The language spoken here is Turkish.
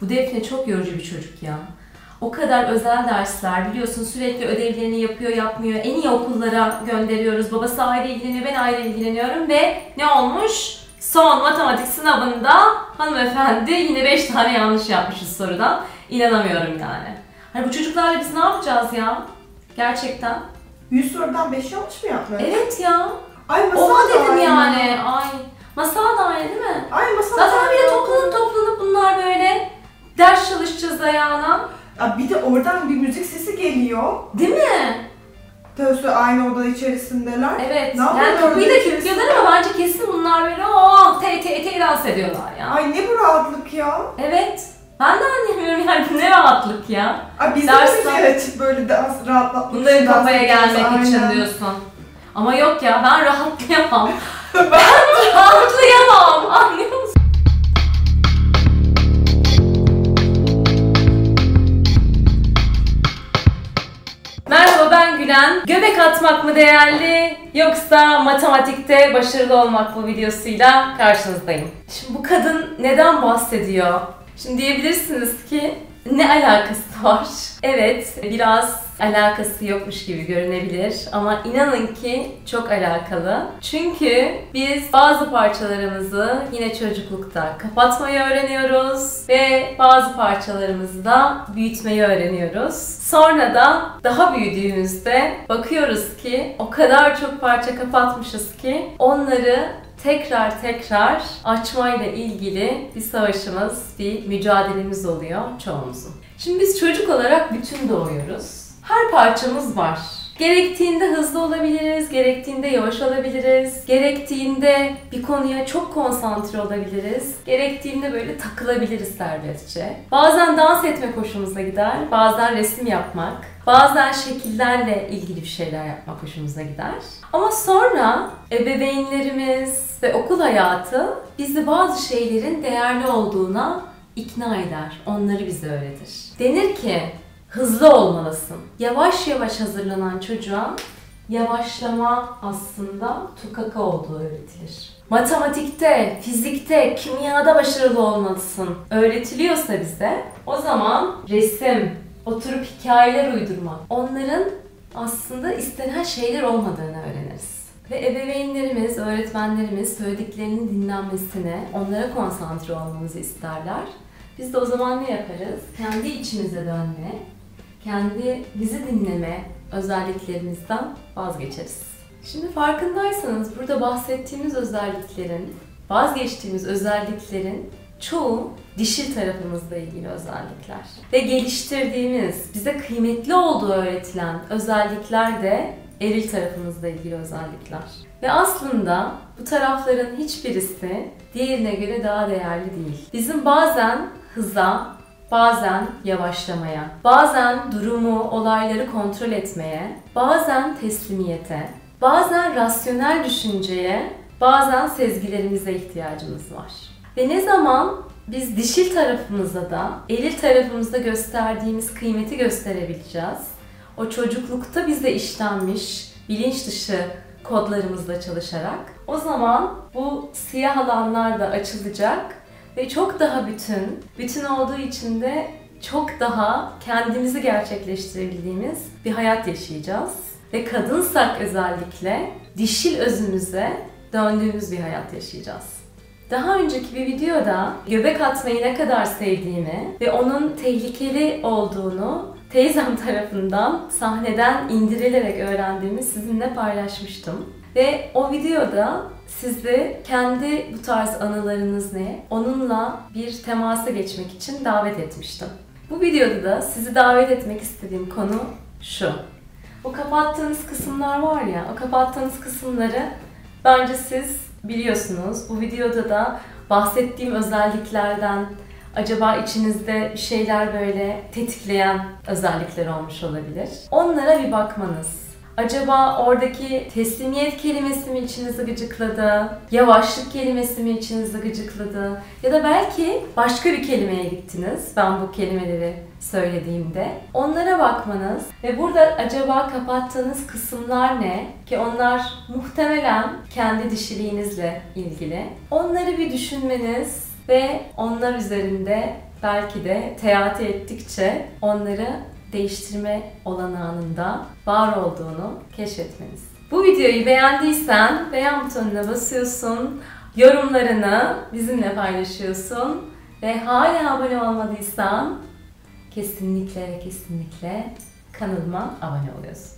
Bu Defne çok yorucu bir çocuk ya. O kadar özel dersler biliyorsun sürekli ödevlerini yapıyor yapmıyor. En iyi okullara gönderiyoruz. Babası ayrı ilgileniyor ben ayrı ilgileniyorum ve ne olmuş? Son matematik sınavında hanımefendi yine 5 tane yanlış yapmışız sorudan. İnanamıyorum yani. Hani bu çocuklarla biz ne yapacağız ya? Gerçekten. 100 sorudan 5 yanlış mı yapmış? Evet ya. Ay masal Oha dedim yani. Ay. Masal da aynı değil mi? Ay masal Zaten da bir de toplanıp toplanıp bunlar böyle ders çalışacağız ayağına. Aa, bir de oradan bir müzik sesi geliyor. Değil mi? Tövbe aynı oda içerisindeler. Evet. Ne yani kapıyı da kilitliyorlar ama bence kesin bunlar böyle oh te te te dans ediyorlar ya. Ay ne bu rahatlık ya. Evet. Ben de anlayamıyorum yani ne rahatlık ya. Ay biz de Ders müziği açıp böyle dans rahatlatmak Bunların için kafaya gelmek için aynen. diyorsun. Ama yok ya ben rahatlayamam. ben rahatlayamam. Anlıyor Gülen. Göbek atmak mı değerli yoksa matematikte başarılı olmak mı videosuyla karşınızdayım. Şimdi bu kadın neden bahsediyor? Şimdi diyebilirsiniz ki ne alakası var? Evet, biraz alakası yokmuş gibi görünebilir ama inanın ki çok alakalı. Çünkü biz bazı parçalarımızı yine çocuklukta kapatmayı öğreniyoruz ve bazı parçalarımızı da büyütmeyi öğreniyoruz. Sonra da daha büyüdüğümüzde bakıyoruz ki o kadar çok parça kapatmışız ki onları tekrar tekrar açmayla ilgili bir savaşımız, bir mücadelemiz oluyor çoğumuzun. Şimdi biz çocuk olarak bütün doğuyoruz. Her parçamız var. Gerektiğinde hızlı olabiliriz, gerektiğinde yavaş olabiliriz, gerektiğinde bir konuya çok konsantre olabiliriz, gerektiğinde böyle takılabiliriz serbestçe. Bazen dans etmek hoşumuza gider, bazen resim yapmak, bazen şekillerle ilgili bir şeyler yapmak hoşumuza gider. Ama sonra ebeveynlerimiz ve okul hayatı bizi bazı şeylerin değerli olduğuna ikna eder, onları bize öğretir. Denir ki hızlı olmalısın. Yavaş yavaş hazırlanan çocuğa yavaşlama aslında tukaka olduğu öğretilir. Matematikte, fizikte, kimyada başarılı olmalısın öğretiliyorsa bize o zaman resim, oturup hikayeler uydurmak onların aslında istenen şeyler olmadığını öğreniriz. Ve ebeveynlerimiz, öğretmenlerimiz söylediklerinin dinlenmesine, onlara konsantre olmamızı isterler. Biz de o zaman ne yaparız? Kendi içimize dönme, kendi bizi dinleme özelliklerimizden vazgeçeriz. Şimdi farkındaysanız burada bahsettiğimiz özelliklerin, vazgeçtiğimiz özelliklerin çoğu dişil tarafımızla ilgili özellikler. Ve geliştirdiğimiz, bize kıymetli olduğu öğretilen özellikler de eril tarafımızla ilgili özellikler. Ve aslında bu tarafların hiçbirisi diğerine göre daha değerli değil. Bizim bazen hıza, bazen yavaşlamaya, bazen durumu, olayları kontrol etmeye, bazen teslimiyete, bazen rasyonel düşünceye, bazen sezgilerimize ihtiyacımız var. Ve ne zaman biz dişil tarafımıza da, eril tarafımızda gösterdiğimiz kıymeti gösterebileceğiz. O çocuklukta bize işlenmiş bilinç dışı kodlarımızla çalışarak o zaman bu siyah alanlar da açılacak ve çok daha bütün, bütün olduğu için de çok daha kendimizi gerçekleştirebildiğimiz bir hayat yaşayacağız. Ve kadınsak özellikle dişil özümüze döndüğümüz bir hayat yaşayacağız. Daha önceki bir videoda göbek atmayı ne kadar sevdiğimi ve onun tehlikeli olduğunu teyzem tarafından sahneden indirilerek öğrendiğimi sizinle paylaşmıştım. Ve o videoda sizi kendi bu tarz anılarınız ne, onunla bir temasa geçmek için davet etmiştim. Bu videoda da sizi davet etmek istediğim konu şu. O kapattığınız kısımlar var ya, o kapattığınız kısımları bence siz biliyorsunuz. Bu videoda da bahsettiğim özelliklerden acaba içinizde şeyler böyle tetikleyen özellikler olmuş olabilir. Onlara bir bakmanız. Acaba oradaki teslimiyet kelimesi mi içinizi gıcıkladı? Yavaşlık kelimesi mi içinizi gıcıkladı? Ya da belki başka bir kelimeye gittiniz ben bu kelimeleri söylediğimde. Onlara bakmanız ve burada acaba kapattığınız kısımlar ne? Ki onlar muhtemelen kendi dişiliğinizle ilgili. Onları bir düşünmeniz ve onlar üzerinde belki de teati ettikçe onları değiştirme olanağında var olduğunu keşfetmeniz. Bu videoyu beğendiysen beğen butonuna basıyorsun, yorumlarını bizimle paylaşıyorsun ve hala abone olmadıysan kesinlikle ve kesinlikle kanalıma abone oluyorsun.